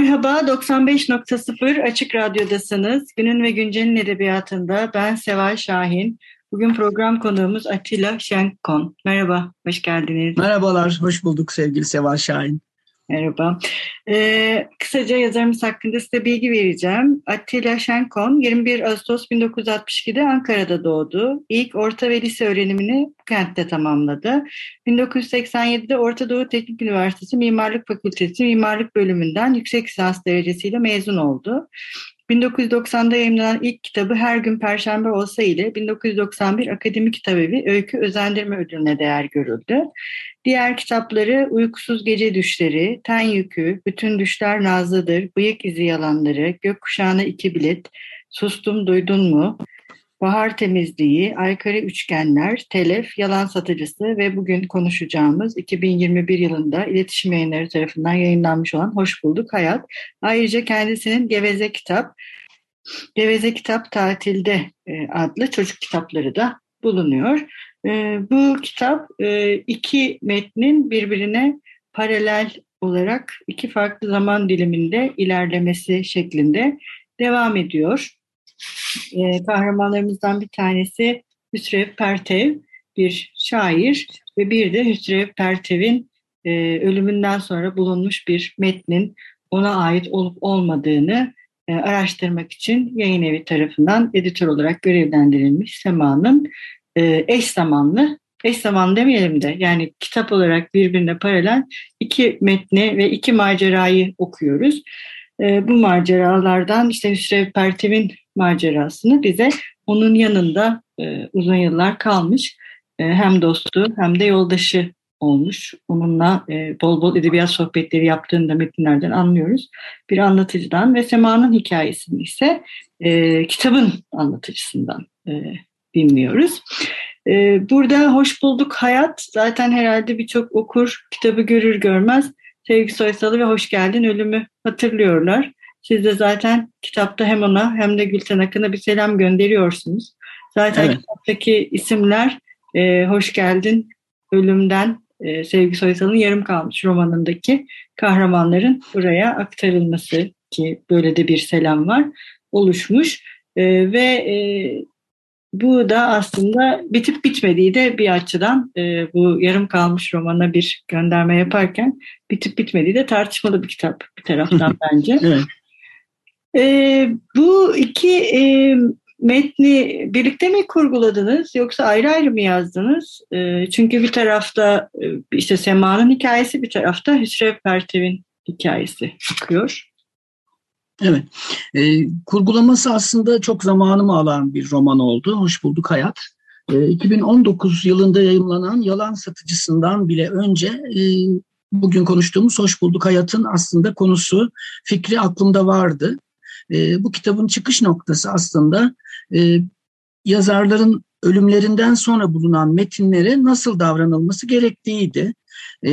Merhaba, 95.0 Açık Radyo'dasınız. Günün ve Güncel'in edebiyatında ben Seval Şahin. Bugün program konuğumuz Atilla Şenkon. Merhaba, hoş geldiniz. Merhabalar, hoş bulduk sevgili Seval Şahin. Merhaba. Ee, kısaca yazarımız hakkında size bilgi vereceğim. Attila Şenkon 21 Ağustos 1962'de Ankara'da doğdu. İlk orta ve lise öğrenimini bu kentte tamamladı. 1987'de Orta Doğu Teknik Üniversitesi Mimarlık Fakültesi Mimarlık Bölümünden yüksek lisans derecesiyle mezun oldu. 1990'da yayınlanan ilk kitabı Her Gün Perşembe Olsa ile 1991 Akademi Kitabevi Öykü Özendirme Ödülüne değer görüldü. Diğer kitapları Uykusuz Gece Düşleri, Ten Yükü, Bütün Düşler Nazlıdır, Bıyık İzi Yalanları, Gökkuşağına İki Bilet, Sustum Duydun Mu, Bahar Temizliği, Aykırı Üçgenler, Telef, Yalan Satıcısı ve bugün konuşacağımız 2021 yılında iletişim yayınları tarafından yayınlanmış olan Hoş Bulduk Hayat. Ayrıca kendisinin Geveze Kitap, Geveze Kitap Tatilde e, adlı çocuk kitapları da bulunuyor. E, bu kitap e, iki metnin birbirine paralel olarak iki farklı zaman diliminde ilerlemesi şeklinde devam ediyor. E, kahramanlarımızdan bir tanesi Hüsrev Pertev, bir şair ve bir de Hüsrev Pertev'in e, ölümünden sonra bulunmuş bir metnin ona ait olup olmadığını e, araştırmak için yayın evi tarafından editör olarak görevlendirilmiş Sema'nın e, eş zamanlı, eş zamanlı demeyelim de yani kitap olarak birbirine paralel iki metni ve iki macerayı okuyoruz. E, bu maceralardan işte Hüsrev Pertev'in macerasını bize onun yanında e, uzun yıllar kalmış hem dostu hem de yoldaşı olmuş. Onunla bol bol edebiyat sohbetleri yaptığını da metinlerden anlıyoruz. Bir anlatıcıdan ve Sema'nın hikayesini ise kitabın anlatıcısından dinliyoruz. E, burada Hoş Bulduk Hayat zaten herhalde birçok okur kitabı görür görmez Sevgi Soysal'ı ve Hoş Geldin Ölümü hatırlıyorlar. Siz de zaten kitapta hem ona hem de Gülten Akın'a bir selam gönderiyorsunuz. Zaten evet. kitaptaki isimler e, Hoş Geldin Ölümden e, Sevgi Soysal'ın yarım kalmış romanındaki kahramanların buraya aktarılması ki böyle de bir selam var oluşmuş e, ve e, bu da aslında bitip bitmediği de bir açıdan e, bu yarım kalmış romana bir gönderme yaparken bitip bitmediği de tartışmalı bir kitap bir taraftan bence. evet. E, bu iki e, metni birlikte mi kurguladınız yoksa ayrı ayrı mı yazdınız? E, çünkü bir tarafta e, işte Sema'nın hikayesi bir tarafta Hüsrev Pertev'in hikayesi çıkıyor. Evet, e, kurgulaması aslında çok zamanımı alan bir roman oldu. Hoş bulduk hayat. E, 2019 yılında yayımlanan Yalan Satıcısından bile önce e, bugün konuştuğumuz Hoş bulduk hayatın aslında konusu, fikri aklımda vardı. E, bu kitabın çıkış noktası aslında e, yazarların ölümlerinden sonra bulunan metinlere nasıl davranılması gerektiğiydi. E,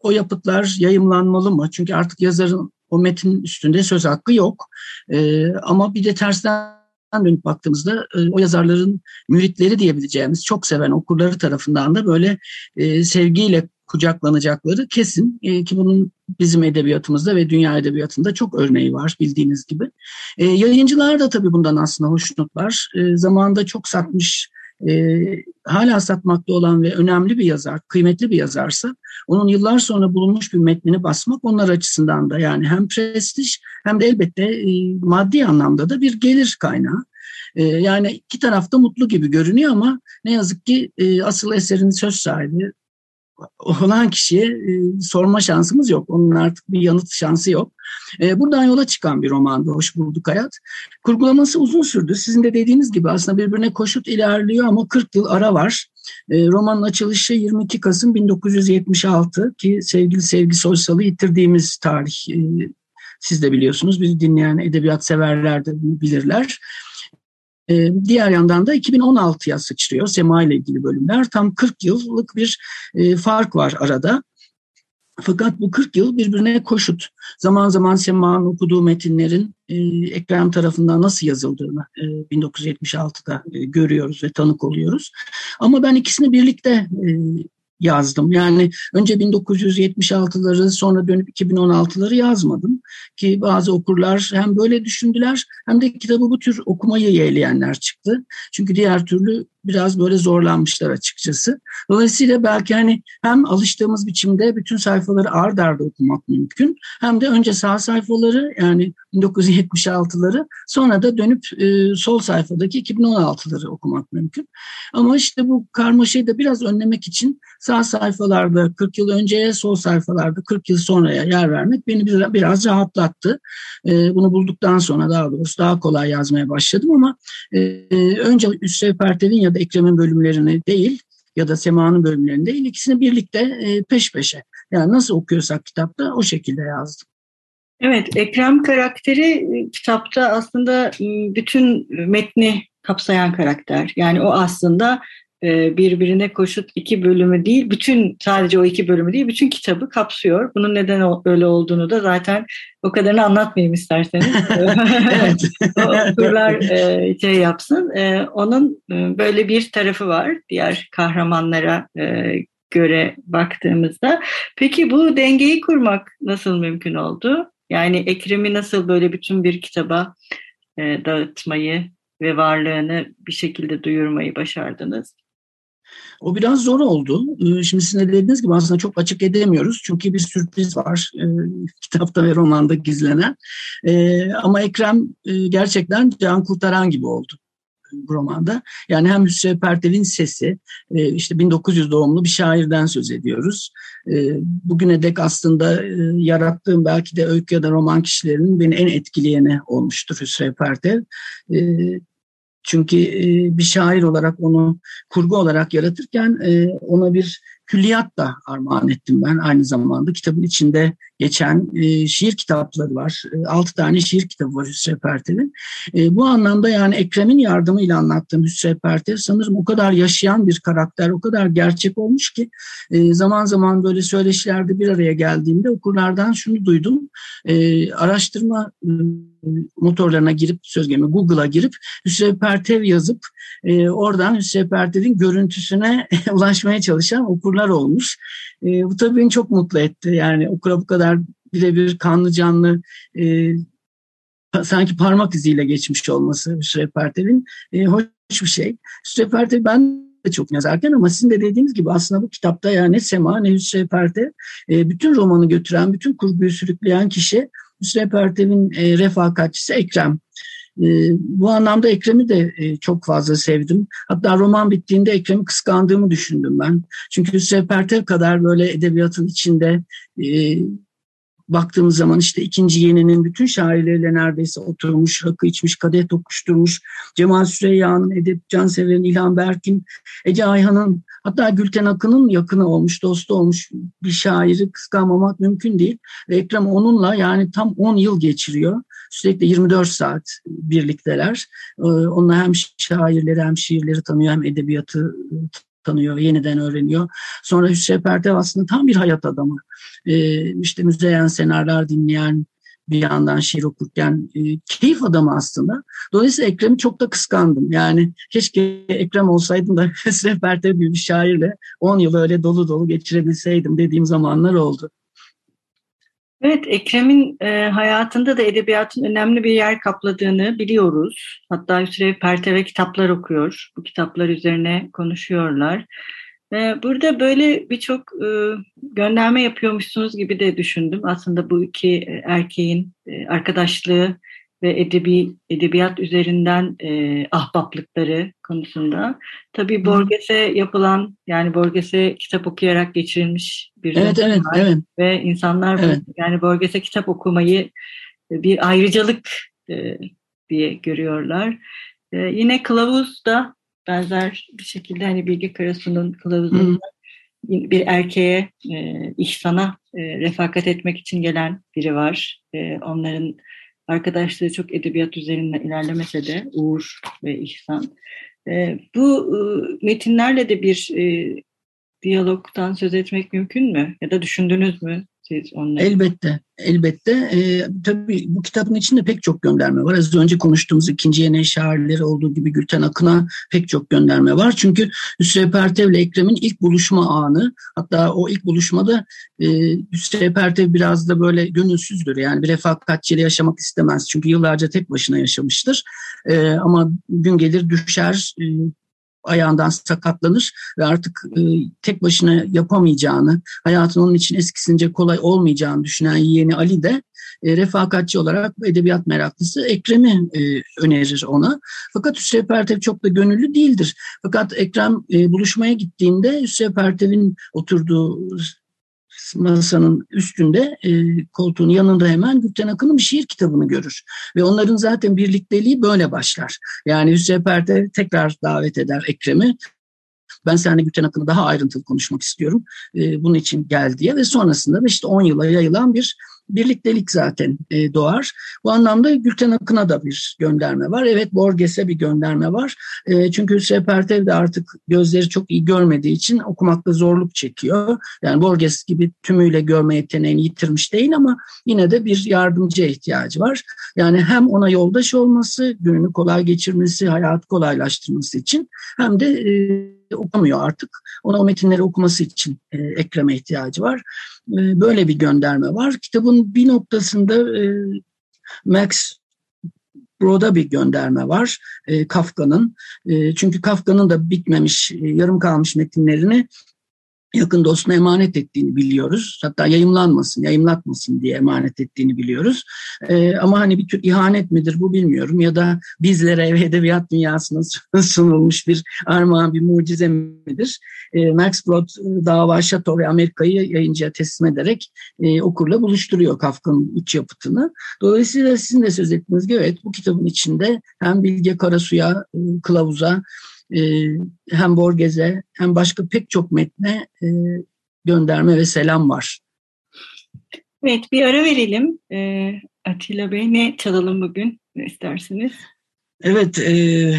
o yapıtlar yayımlanmalı mı? Çünkü artık yazarın o metin üstünde söz hakkı yok. E, ama bir de tersten dönüp baktığımızda e, o yazarların müritleri diyebileceğimiz çok seven okurları tarafından da böyle e, sevgiyle kucaklanacakları kesin e, ki bunun bizim edebiyatımızda ve dünya edebiyatında çok örneği var bildiğiniz gibi. E, yayıncılar da tabii bundan aslında hoşnutlar. E, zamanında çok satmış, e, hala satmakta olan ve önemli bir yazar, kıymetli bir yazarsa onun yıllar sonra bulunmuş bir metnini basmak onlar açısından da yani hem prestij hem de elbette e, maddi anlamda da bir gelir kaynağı. E, yani iki tarafta mutlu gibi görünüyor ama ne yazık ki e, asıl eserin söz sahibi olan kişiye e, sorma şansımız yok. Onun artık bir yanıt şansı yok. E, buradan yola çıkan bir romandı Hoş Bulduk Hayat. Kurgulaması uzun sürdü. Sizin de dediğiniz gibi aslında birbirine koşut ilerliyor ama 40 yıl ara var. E, romanın açılışı 22 Kasım 1976 ki sevgili Sevgi Soysal'ı yitirdiğimiz tarih. E, siz de biliyorsunuz, bizi dinleyen edebiyat severler de bilirler. Ee, diğer yandan da 2016'ya sıçrıyor Sema ile ilgili bölümler. Tam 40 yıllık bir e, fark var arada. Fakat bu 40 yıl birbirine koşut. Zaman zaman Sema'nın okuduğu metinlerin e, Ekrem tarafından nasıl yazıldığını e, 1976'da e, görüyoruz ve tanık oluyoruz. Ama ben ikisini birlikte e, yazdım. Yani önce 1976'ları sonra dönüp 2016'ları yazmadım. Ki bazı okurlar hem böyle düşündüler hem de kitabı bu tür okumayı yeğleyenler çıktı. Çünkü diğer türlü biraz böyle zorlanmışlar açıkçası. Dolayısıyla belki hani hem alıştığımız biçimde bütün sayfaları ard arda okumak mümkün hem de önce sağ sayfaları yani 1976'ları sonra da dönüp e, sol sayfadaki 2016'ları okumak mümkün. Ama işte bu karmaşayı da biraz önlemek için sağ sayfalarda 40 yıl önceye sol sayfalarda 40 yıl sonraya yer vermek beni biraz, rahatlattı. E, bunu bulduktan sonra daha doğrusu daha kolay yazmaya başladım ama e, önce Üstev Pertel'in ya da Ekrem'in bölümlerini değil ya da Sema'nın bölümlerini değil ikisini birlikte e, peş peşe. Yani nasıl okuyorsak kitapta o şekilde yazdım. Evet, Ekrem karakteri e, kitapta aslında bütün metni kapsayan karakter. Yani o aslında birbirine koşut iki bölümü değil, bütün sadece o iki bölümü değil, bütün kitabı kapsıyor. Bunun neden öyle olduğunu da zaten o kadarını anlatmayayım isterseniz. evet. Okurlar e, şey yapsın. E, onun böyle bir tarafı var diğer kahramanlara göre baktığımızda. Peki bu dengeyi kurmak nasıl mümkün oldu? Yani Ekrem'i nasıl böyle bütün bir kitaba dağıtmayı ve varlığını bir şekilde duyurmayı başardınız? O biraz zor oldu. Ee, şimdi sizin de dediğiniz gibi aslında çok açık edemiyoruz. Çünkü bir sürpriz var e, kitapta ve romanda gizlenen. E, ama Ekrem e, gerçekten can kurtaran gibi oldu bu romanda. Yani hem Hüsrev Pertel'in sesi, e, işte 1900 doğumlu bir şairden söz ediyoruz. E, bugüne dek aslında e, yarattığım belki de öykü ya da roman kişilerinin beni en etkileyeni olmuştur Hüsrev Pertel. E, çünkü bir şair olarak onu kurgu olarak yaratırken ona bir külliyat da armağan ettim ben aynı zamanda. Kitabın içinde geçen e, şiir kitapları var. E, altı tane şiir kitabı var Hüsrev Pertel'in. E, bu anlamda yani Ekrem'in yardımıyla anlattığım Hüsrev Pertel sanırım o kadar yaşayan bir karakter, o kadar gerçek olmuş ki e, zaman zaman böyle söyleşilerde bir araya geldiğimde okurlardan şunu duydum. E, araştırma e, motorlarına girip söz gelimi Google'a girip Hüsrev Pertev yazıp e, oradan Hüsrev Pertev'in görüntüsüne ulaşmaya çalışan okurlar olmuş. E, bu tabii beni çok mutlu etti. Yani okura bu kadar birebir kanlı canlı e, sanki parmak iziyle geçmiş olması Hüsrev Pertev'in e, hoş bir şey. Hüsrev Pertev ben de çok yazarken ama sizin de dediğiniz gibi aslında bu kitapta yani ne Sema ne Hüsrev Pertev e, bütün romanı götüren, bütün kurguyu sürükleyen kişi Hüsrev Pertev'in e, refakatçisi Ekrem. E, bu anlamda Ekrem'i de e, çok fazla sevdim. Hatta roman bittiğinde Ekrem'i kıskandığımı düşündüm ben. Çünkü Hüsrev Pertev kadar böyle edebiyatın içinde e, baktığımız zaman işte ikinci yeninin bütün şairleriyle neredeyse oturmuş, rakı içmiş, kadeh tokuşturmuş. Cemal Süreyya'nın, Edip Cansever'in, İlhan Berk'in, Ece Ayhan'ın hatta Gülten Akın'ın yakını olmuş, dostu olmuş bir şairi kıskanmamak mümkün değil. Ve Ekrem onunla yani tam 10 yıl geçiriyor. Sürekli 24 saat birlikteler. Ee, onunla hem şairleri hem şiirleri tanıyor hem edebiyatı tanıyor, yeniden öğreniyor. Sonra Hüsrev Pertev aslında tam bir hayat adamı. Ee, işte müzeyen senaryolar dinleyen, bir yandan şiir okurken e, keyif adamı aslında. Dolayısıyla Ekrem'i çok da kıskandım. Yani keşke Ekrem olsaydım da gibi bir şairle 10 yıl öyle dolu dolu geçirebilseydim dediğim zamanlar oldu. Evet, Ekrem'in e, hayatında da edebiyatın önemli bir yer kapladığını biliyoruz. Hatta Hüsrev Perteve kitaplar okuyor. Bu kitaplar üzerine konuşuyorlar. E, burada böyle birçok e, gönderme yapıyormuşsunuz gibi de düşündüm. Aslında bu iki e, erkeğin e, arkadaşlığı ve edebi edebiyat üzerinden e, ahbaplıkları konusunda. Tabii Borges'e yapılan yani Borges'e kitap okuyarak geçirilmiş bir evet, evet, var. evet. ve insanlar evet. yani Borges'e kitap okumayı bir ayrıcalık e, diye görüyorlar. E, yine Kılavuz da benzer bir şekilde hani Bilge Karasu'nun kılavuzunda bir erkeğe e, ihsana e, refakat etmek için gelen biri var. E, onların arkadaşlığı çok edebiyat üzerinden ilerlemese de Uğur ve İhsan. E, bu e, metinlerle de bir e, diyalogtan söz etmek mümkün mü? Ya da düşündünüz mü? Siz onları? Elbette, elbette. Ee, tabii bu kitabın içinde pek çok gönderme var. Az önce konuştuğumuz ikinci yeni şairleri olduğu gibi Gülten Akın'a pek çok gönderme var. Çünkü Hüsrev Pertev ile Ekrem'in ilk buluşma anı, hatta o ilk buluşmada e, Hüsrev Pertev biraz da böyle gönülsüzdür. Yani bir refakatçiyle yaşamak istemez. Çünkü yıllarca tek başına yaşamıştır. E, ama gün gelir düşer, e, ayağından sakatlanır ve artık e, tek başına yapamayacağını, hayatın onun için eskisince kolay olmayacağını düşünen yeğeni Ali de e, refakatçi olarak edebiyat meraklısı Ekrem'i e, önerir ona. Fakat Hüsrev Pertev çok da gönüllü değildir. Fakat Ekrem e, buluşmaya gittiğinde Hüsrev Pertev'in oturduğu masanın üstünde e, koltuğun yanında hemen Gülten Akın'ın bir şiir kitabını görür. Ve onların zaten birlikteliği böyle başlar. Yani Hüseyin Perde tekrar davet eder Ekrem'i. Ben seninle Gülten Akın'ı daha ayrıntılı konuşmak istiyorum. E, bunun için gel diye ve sonrasında da işte 10 yıla yayılan bir birliktelik zaten e, doğar. Bu anlamda Gülten Akın'a da bir gönderme var. Evet Borges'e bir gönderme var. E, çünkü Sepertev de artık gözleri çok iyi görmediği için okumakta zorluk çekiyor. Yani Borges gibi tümüyle görme yeteneğini yitirmiş değil ama yine de bir yardımcıya ihtiyacı var. Yani hem ona yoldaş olması, gününü kolay geçirmesi, hayatı kolaylaştırması için hem de e, okumuyor artık. Ona o metinleri okuması için e, Ekrem'e ihtiyacı var. E, böyle bir gönderme var. Kitabın bir noktasında e, Max Broda bir gönderme var e, Kafka'nın. E, çünkü Kafka'nın da bitmemiş, e, yarım kalmış metinlerini yakın dostuna emanet ettiğini biliyoruz. Hatta yayımlanmasın, yayımlatmasın diye emanet ettiğini biliyoruz. Ee, ama hani bir tür ihanet midir bu bilmiyorum ya da bizlere ve edebiyat dünyasına sunulmuş bir armağan, bir mucize midir? Ee, Max Brod Dava Şato ve Amerika'yı yayıncıya teslim ederek e, okurla buluşturuyor Kafka'nın üç yapıtını. Dolayısıyla sizin de söz ettiğiniz gibi evet bu kitabın içinde hem Bilge Karasu'ya, e, Kılavuz'a, e, hem Borges'e hem başka pek çok metne e, gönderme ve selam var. Evet bir ara verelim. E, Atilla Bey ne çalalım bugün ne istersiniz? Evet e,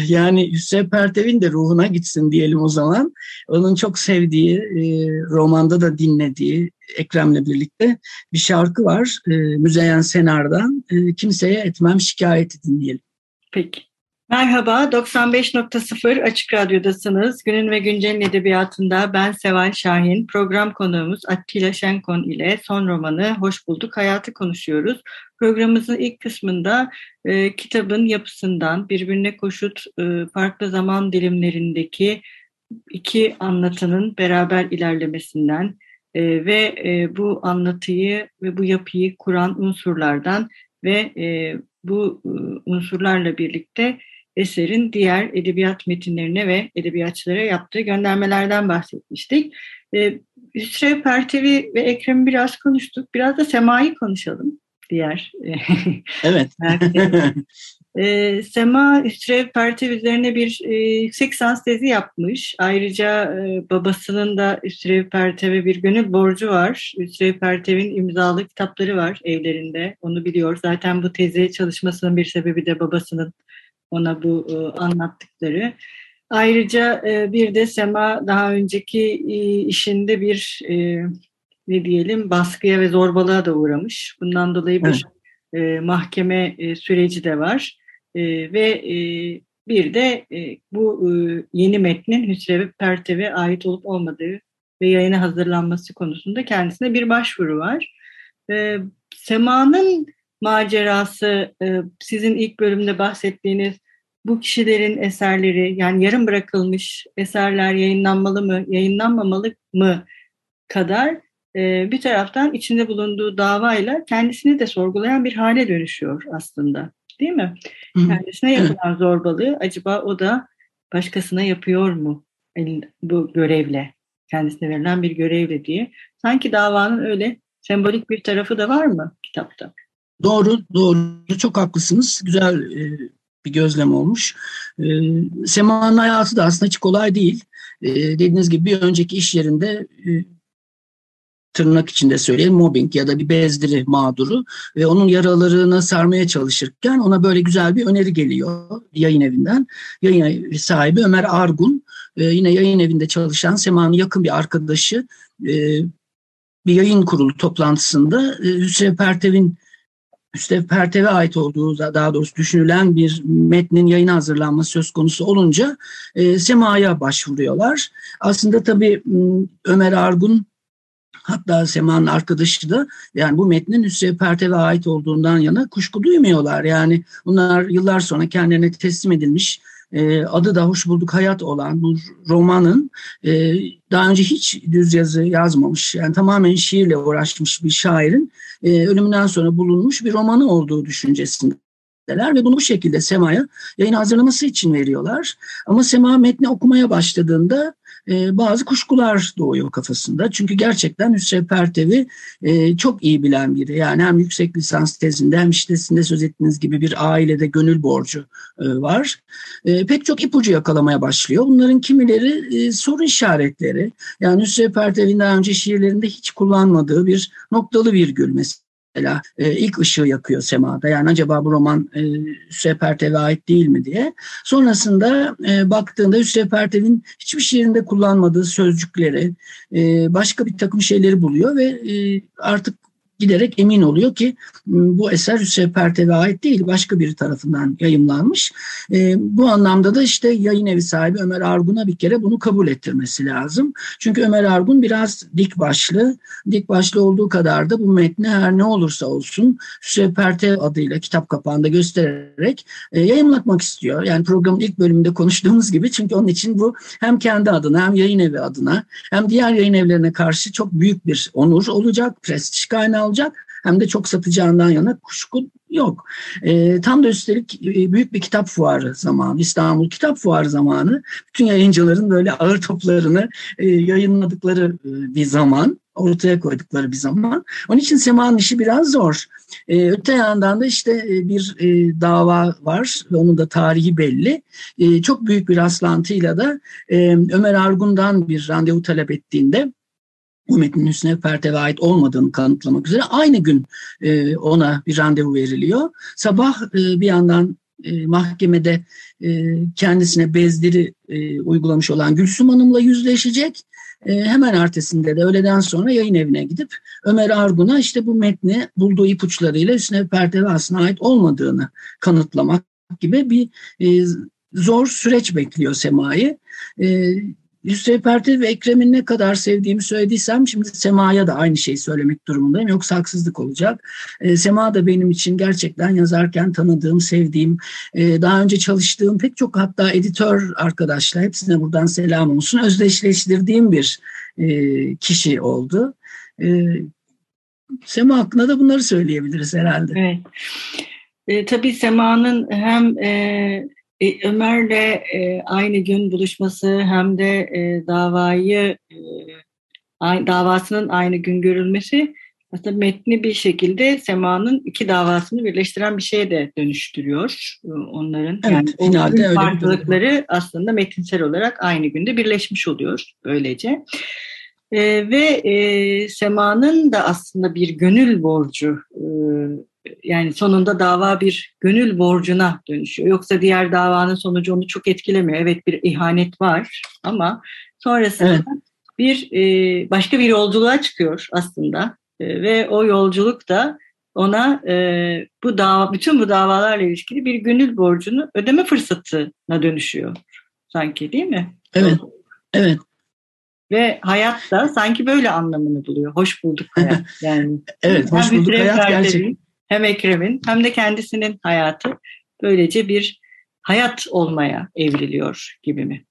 yani Hüseyin Pertev'in de ruhuna gitsin diyelim o zaman. Onun çok sevdiği, e, romanda da dinlediği Ekrem'le birlikte bir şarkı var. E, Müzeyyen Senar'dan e, Kimseye Etmem Şikayeti dinleyelim. Peki. Merhaba, 95.0 Açık Radyo'dasınız. Günün ve Güncel'in edebiyatında ben Seval Şahin. Program konuğumuz Attila Şenkon ile son romanı Hoş Bulduk Hayatı konuşuyoruz. Programımızın ilk kısmında e, kitabın yapısından, birbirine koşut e, farklı zaman dilimlerindeki iki anlatının beraber ilerlemesinden e, ve e, bu anlatıyı ve bu yapıyı kuran unsurlardan ve e, bu e, unsurlarla birlikte eserin diğer edebiyat metinlerine ve edebiyatçılara yaptığı göndermelerden bahsetmiştik. E, Hüsrev Pertevi ve Ekrem'i biraz konuştuk. Biraz da Sema'yı konuşalım diğer. E, evet. e, Sema Hüsrev Pertev üzerine bir e, yüksek sans tezi yapmış. Ayrıca e, babasının da Hüsrev Pertev'e bir gönül borcu var. Hüsrev Pertev'in imzalı kitapları var evlerinde. Onu biliyor. Zaten bu tezi çalışmasının bir sebebi de babasının ona bu e, anlattıkları. Ayrıca e, bir de Sema daha önceki e, işinde bir e, ne diyelim baskıya ve zorbalığa da uğramış. Bundan dolayı bir evet. e, mahkeme e, süreci de var. E, ve e, bir de e, bu e, yeni metnin Hüsrev Pertev'e ait olup olmadığı ve yayına hazırlanması konusunda kendisine bir başvuru var. E, Sema'nın macerası e, sizin ilk bölümde bahsettiğiniz bu kişilerin eserleri yani yarım bırakılmış eserler yayınlanmalı mı, yayınlanmamalı mı kadar e, bir taraftan içinde bulunduğu davayla kendisini de sorgulayan bir hale dönüşüyor aslında. değil mi? Kendisine yapılan zorbalığı acaba o da başkasına yapıyor mu bu görevle? Kendisine verilen bir görevle diye. Sanki davanın öyle sembolik bir tarafı da var mı kitapta? Doğru, doğru. Çok haklısınız. Güzel e, bir gözlem olmuş. E, Sema'nın hayatı da aslında hiç kolay değil. E, dediğiniz gibi bir önceki iş yerinde e, tırnak içinde söyleyeyim mobbing ya da bir bezdiri mağduru ve onun yaralarını sarmaya çalışırken ona böyle güzel bir öneri geliyor yayın evinden. Yayın sahibi Ömer Argun e, yine yayın evinde çalışan Sema'nın yakın bir arkadaşı e, bir yayın kurulu toplantısında e, Hüsrev Pertev'in Hüsrev Pertev'e ait olduğu daha doğrusu düşünülen bir metnin yayına hazırlanması söz konusu olunca e, Sema'ya başvuruyorlar. Aslında tabii Ömer Argun Hatta Sema'nın arkadaşı da yani bu metnin Hüsrev Pertev'e ait olduğundan yana kuşku duymuyorlar. Yani bunlar yıllar sonra kendilerine teslim edilmiş e, adı da Hoş Bulduk Hayat olan bu romanın e, daha önce hiç düz yazı yazmamış yani tamamen şiirle uğraşmış bir şairin e, ölümünden sonra bulunmuş bir romanı olduğu düşüncesinde ve bunu bu şekilde Sema'ya yayın hazırlaması için veriyorlar. Ama Sema metni okumaya başladığında e, bazı kuşkular doğuyor kafasında. Çünkü gerçekten Hüsrev Pertev'i e, çok iyi bilen biri. Yani hem yüksek lisans tezinde hem işte sizin de söz ettiğiniz gibi bir ailede gönül borcu e, var. E, pek çok ipucu yakalamaya başlıyor. Bunların kimileri e, soru işaretleri. Yani Hüsrev Pertev'in daha önce şiirlerinde hiç kullanmadığı bir noktalı virgül mesela mesela e, ilk ışığı yakıyor semada. Yani acaba bu roman e, Hüsrev Pertev'e ait değil mi diye. Sonrasında e, baktığında Hüsrev Pertev'in hiçbir şiirinde kullanmadığı sözcükleri, e, başka bir takım şeyleri buluyor ve e, artık giderek emin oluyor ki ıı, bu eser Hüseyin Pertev'e ait değil başka biri tarafından yayımlanmış. E, bu anlamda da işte yayın evi sahibi Ömer Argun'a bir kere bunu kabul ettirmesi lazım. Çünkü Ömer Argun biraz dik başlı. Dik başlı olduğu kadar da bu metni her ne olursa olsun Hüseyin Pertev adıyla kitap kapağında göstererek e, yayımlatmak istiyor. Yani programın ilk bölümünde konuştuğumuz gibi çünkü onun için bu hem kendi adına hem yayın evi adına hem diğer yayın evlerine karşı çok büyük bir onur olacak, prestij kaynağı alacak hem de çok satacağından yana kuşku yok. E, tam da üstelik e, büyük bir kitap fuarı zamanı, İstanbul Kitap Fuarı zamanı. Bütün yayıncıların böyle ağır toplarını e, yayınladıkları e, bir zaman, ortaya koydukları bir zaman. Onun için Sema'nın işi biraz zor. E, öte yandan da işte e, bir e, dava var ve onun da tarihi belli. E, çok büyük bir rastlantıyla da e, Ömer Argun'dan bir randevu talep ettiğinde bu metnin Hüsnü Pertev'e ait olmadığını kanıtlamak üzere aynı gün e, ona bir randevu veriliyor. Sabah e, bir yandan e, mahkemede e, kendisine bezdiri e, uygulamış olan Gülsüm Hanım'la yüzleşecek. E, hemen ertesinde de öğleden sonra yayın evine gidip Ömer Argun'a işte bu metni bulduğu ipuçlarıyla Hüsnü Pertev'e aslında ait olmadığını kanıtlamak gibi bir e, zor süreç bekliyor Sema'yı. E, Yusuf Pertev ve Ekrem'in ne kadar sevdiğimi söylediysem şimdi Sema'ya da aynı şeyi söylemek durumundayım. Yoksa haksızlık olacak. E, Sema da benim için gerçekten yazarken tanıdığım, sevdiğim, e, daha önce çalıştığım pek çok hatta editör arkadaşlar hepsine buradan selam olsun. Özdeşleştirdiğim bir e, kişi oldu. E, Sema hakkında da bunları söyleyebiliriz herhalde. Evet. E, tabii Sema'nın hem e, e, Ömer'le e, aynı gün buluşması hem de e, davayı e, davasının aynı gün görülmesi aslında metni bir şekilde Sema'nın iki davasını birleştiren bir şeye de dönüştürüyor e, onların. Evet, yani finalde öyle farklılıkları aslında metinsel olarak aynı günde birleşmiş oluyor böylece. E, ve e, Sema'nın da aslında bir gönül borcu e, yani sonunda dava bir gönül borcuna dönüşüyor. Yoksa diğer davanın sonucu onu çok etkilemiyor. Evet bir ihanet var ama sonrasında evet. bir e, başka bir yolculuğa çıkıyor aslında e, ve o yolculuk da ona e, bu dava bütün bu davalarla ilişkili bir gönül borcunu ödeme fırsatına dönüşüyor sanki değil mi? Evet. Evet. Ve hayat da sanki böyle anlamını buluyor. Hoş bulduk hayat yani. evet, hoş bulduk hayat gerçekten hem Ekrem'in hem de kendisinin hayatı böylece bir hayat olmaya evriliyor gibi mi?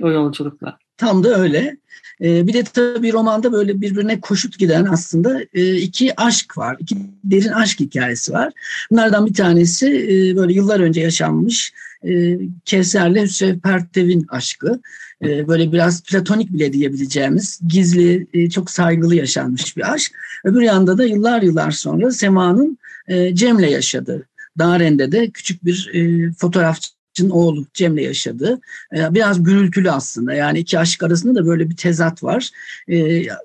o yolculukla. Tam da öyle. Ee, bir de tabii romanda böyle birbirine koşut giden aslında e, iki aşk var. İki derin aşk hikayesi var. Bunlardan bir tanesi e, böyle yıllar önce yaşanmış e, Kevser'le Hüsrev Pertev'in aşkı. Böyle biraz platonik bile diyebileceğimiz gizli, çok saygılı yaşanmış bir aşk. Öbür yanda da yıllar yıllar sonra Sema'nın Cem'le yaşadığı. Daren'de küçük bir fotoğrafçı oğlu Cem'le yaşadı. Ee, biraz gürültülü aslında yani iki aşk arasında da böyle bir tezat var.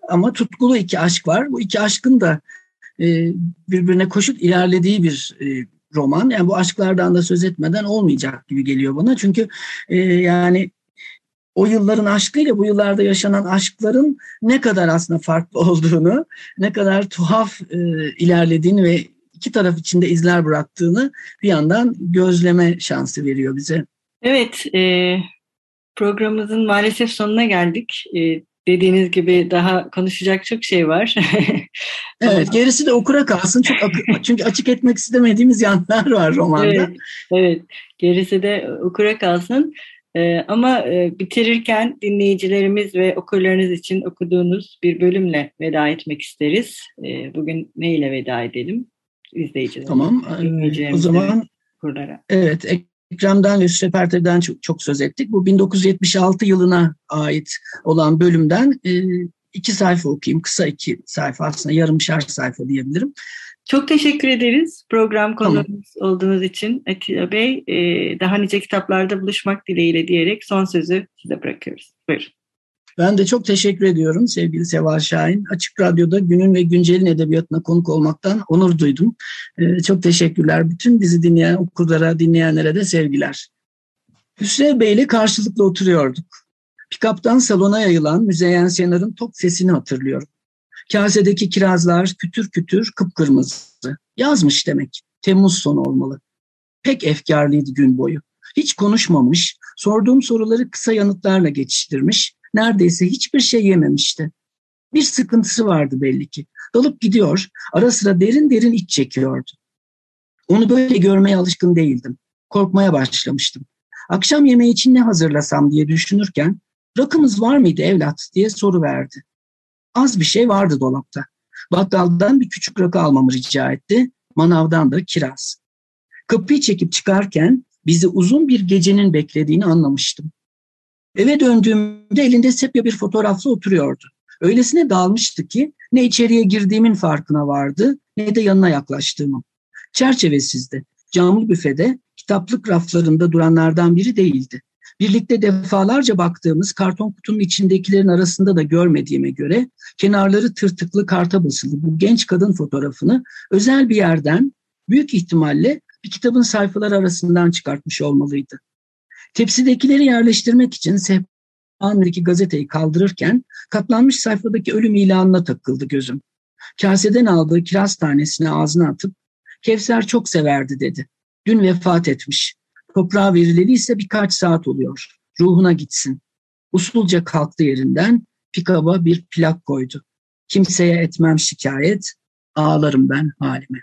Ama tutkulu iki aşk var. Bu iki aşkın da e, birbirine koşup ilerlediği bir e, roman. Yani bu aşklardan da söz etmeden olmayacak gibi geliyor bana. Çünkü e, yani o yılların aşkıyla bu yıllarda yaşanan aşkların ne kadar aslında farklı olduğunu, ne kadar tuhaf ilerlediğini ve iki taraf içinde izler bıraktığını bir yandan gözleme şansı veriyor bize. Evet, e, programımızın maalesef sonuna geldik. E, dediğiniz gibi daha konuşacak çok şey var. evet, gerisi de okura kalsın. Çok çünkü açık etmek istemediğimiz yanlar var romanda. Evet, evet gerisi de okura kalsın. Ee, ama e, bitirirken dinleyicilerimiz ve okurlarınız için okuduğunuz bir bölümle veda etmek isteriz. Ee, bugün ne ile veda edelim? izleyicilerimize. Tamam. Ee, o zaman kurlara. Evet. Ekrem'den ve Hüsrev çok, çok söz ettik. Bu 1976 yılına ait olan bölümden e, iki sayfa okuyayım. Kısa iki sayfa aslında yarımşar sayfa diyebilirim. Çok teşekkür ederiz program konuğumuz tamam. olduğunuz için Atilla Bey. E, daha nice kitaplarda buluşmak dileğiyle diyerek son sözü size bırakıyoruz. Buyurun. Ben de çok teşekkür ediyorum sevgili Seval Şahin. Açık Radyo'da günün ve güncelin edebiyatına konuk olmaktan onur duydum. Ee, çok teşekkürler. Bütün bizi dinleyen okurlara, dinleyenlere de sevgiler. Hüsrev Bey ile karşılıklı oturuyorduk. Pikaptan salona yayılan Müzeyyen Senar'ın top sesini hatırlıyorum. Kasedeki kirazlar kütür kütür kıpkırmızı. Yazmış demek. Temmuz sonu olmalı. Pek efkarlıydı gün boyu. Hiç konuşmamış, sorduğum soruları kısa yanıtlarla geçiştirmiş, neredeyse hiçbir şey yememişti. Bir sıkıntısı vardı belli ki. Dalıp gidiyor, ara sıra derin derin iç çekiyordu. Onu böyle görmeye alışkın değildim. Korkmaya başlamıştım. Akşam yemeği için ne hazırlasam diye düşünürken rakımız var mıydı evlat diye soru verdi. Az bir şey vardı dolapta. Bakkaldan bir küçük rakı almamı rica etti. Manavdan da kiraz. Kapıyı çekip çıkarken bizi uzun bir gecenin beklediğini anlamıştım. Eve döndüğümde elinde sepya bir fotoğrafla oturuyordu. Öylesine dalmıştı ki ne içeriye girdiğimin farkına vardı ne de yanına yaklaştığımın. Çerçevesizdi. Camlı büfede kitaplık raflarında duranlardan biri değildi. Birlikte defalarca baktığımız karton kutunun içindekilerin arasında da görmediğime göre kenarları tırtıklı karta basılı bu genç kadın fotoğrafını özel bir yerden büyük ihtimalle bir kitabın sayfaları arasından çıkartmış olmalıydı. Tepsidekileri yerleştirmek için sehpanındaki gazeteyi kaldırırken katlanmış sayfadaki ölüm ilanına takıldı gözüm. Kaseden aldığı kiraz tanesini ağzına atıp Kevser çok severdi dedi. Dün vefat etmiş. Toprağa verileli ise birkaç saat oluyor. Ruhuna gitsin. Usulca kalktı yerinden, pikaba bir plak koydu. Kimseye etmem şikayet, ağlarım ben halime.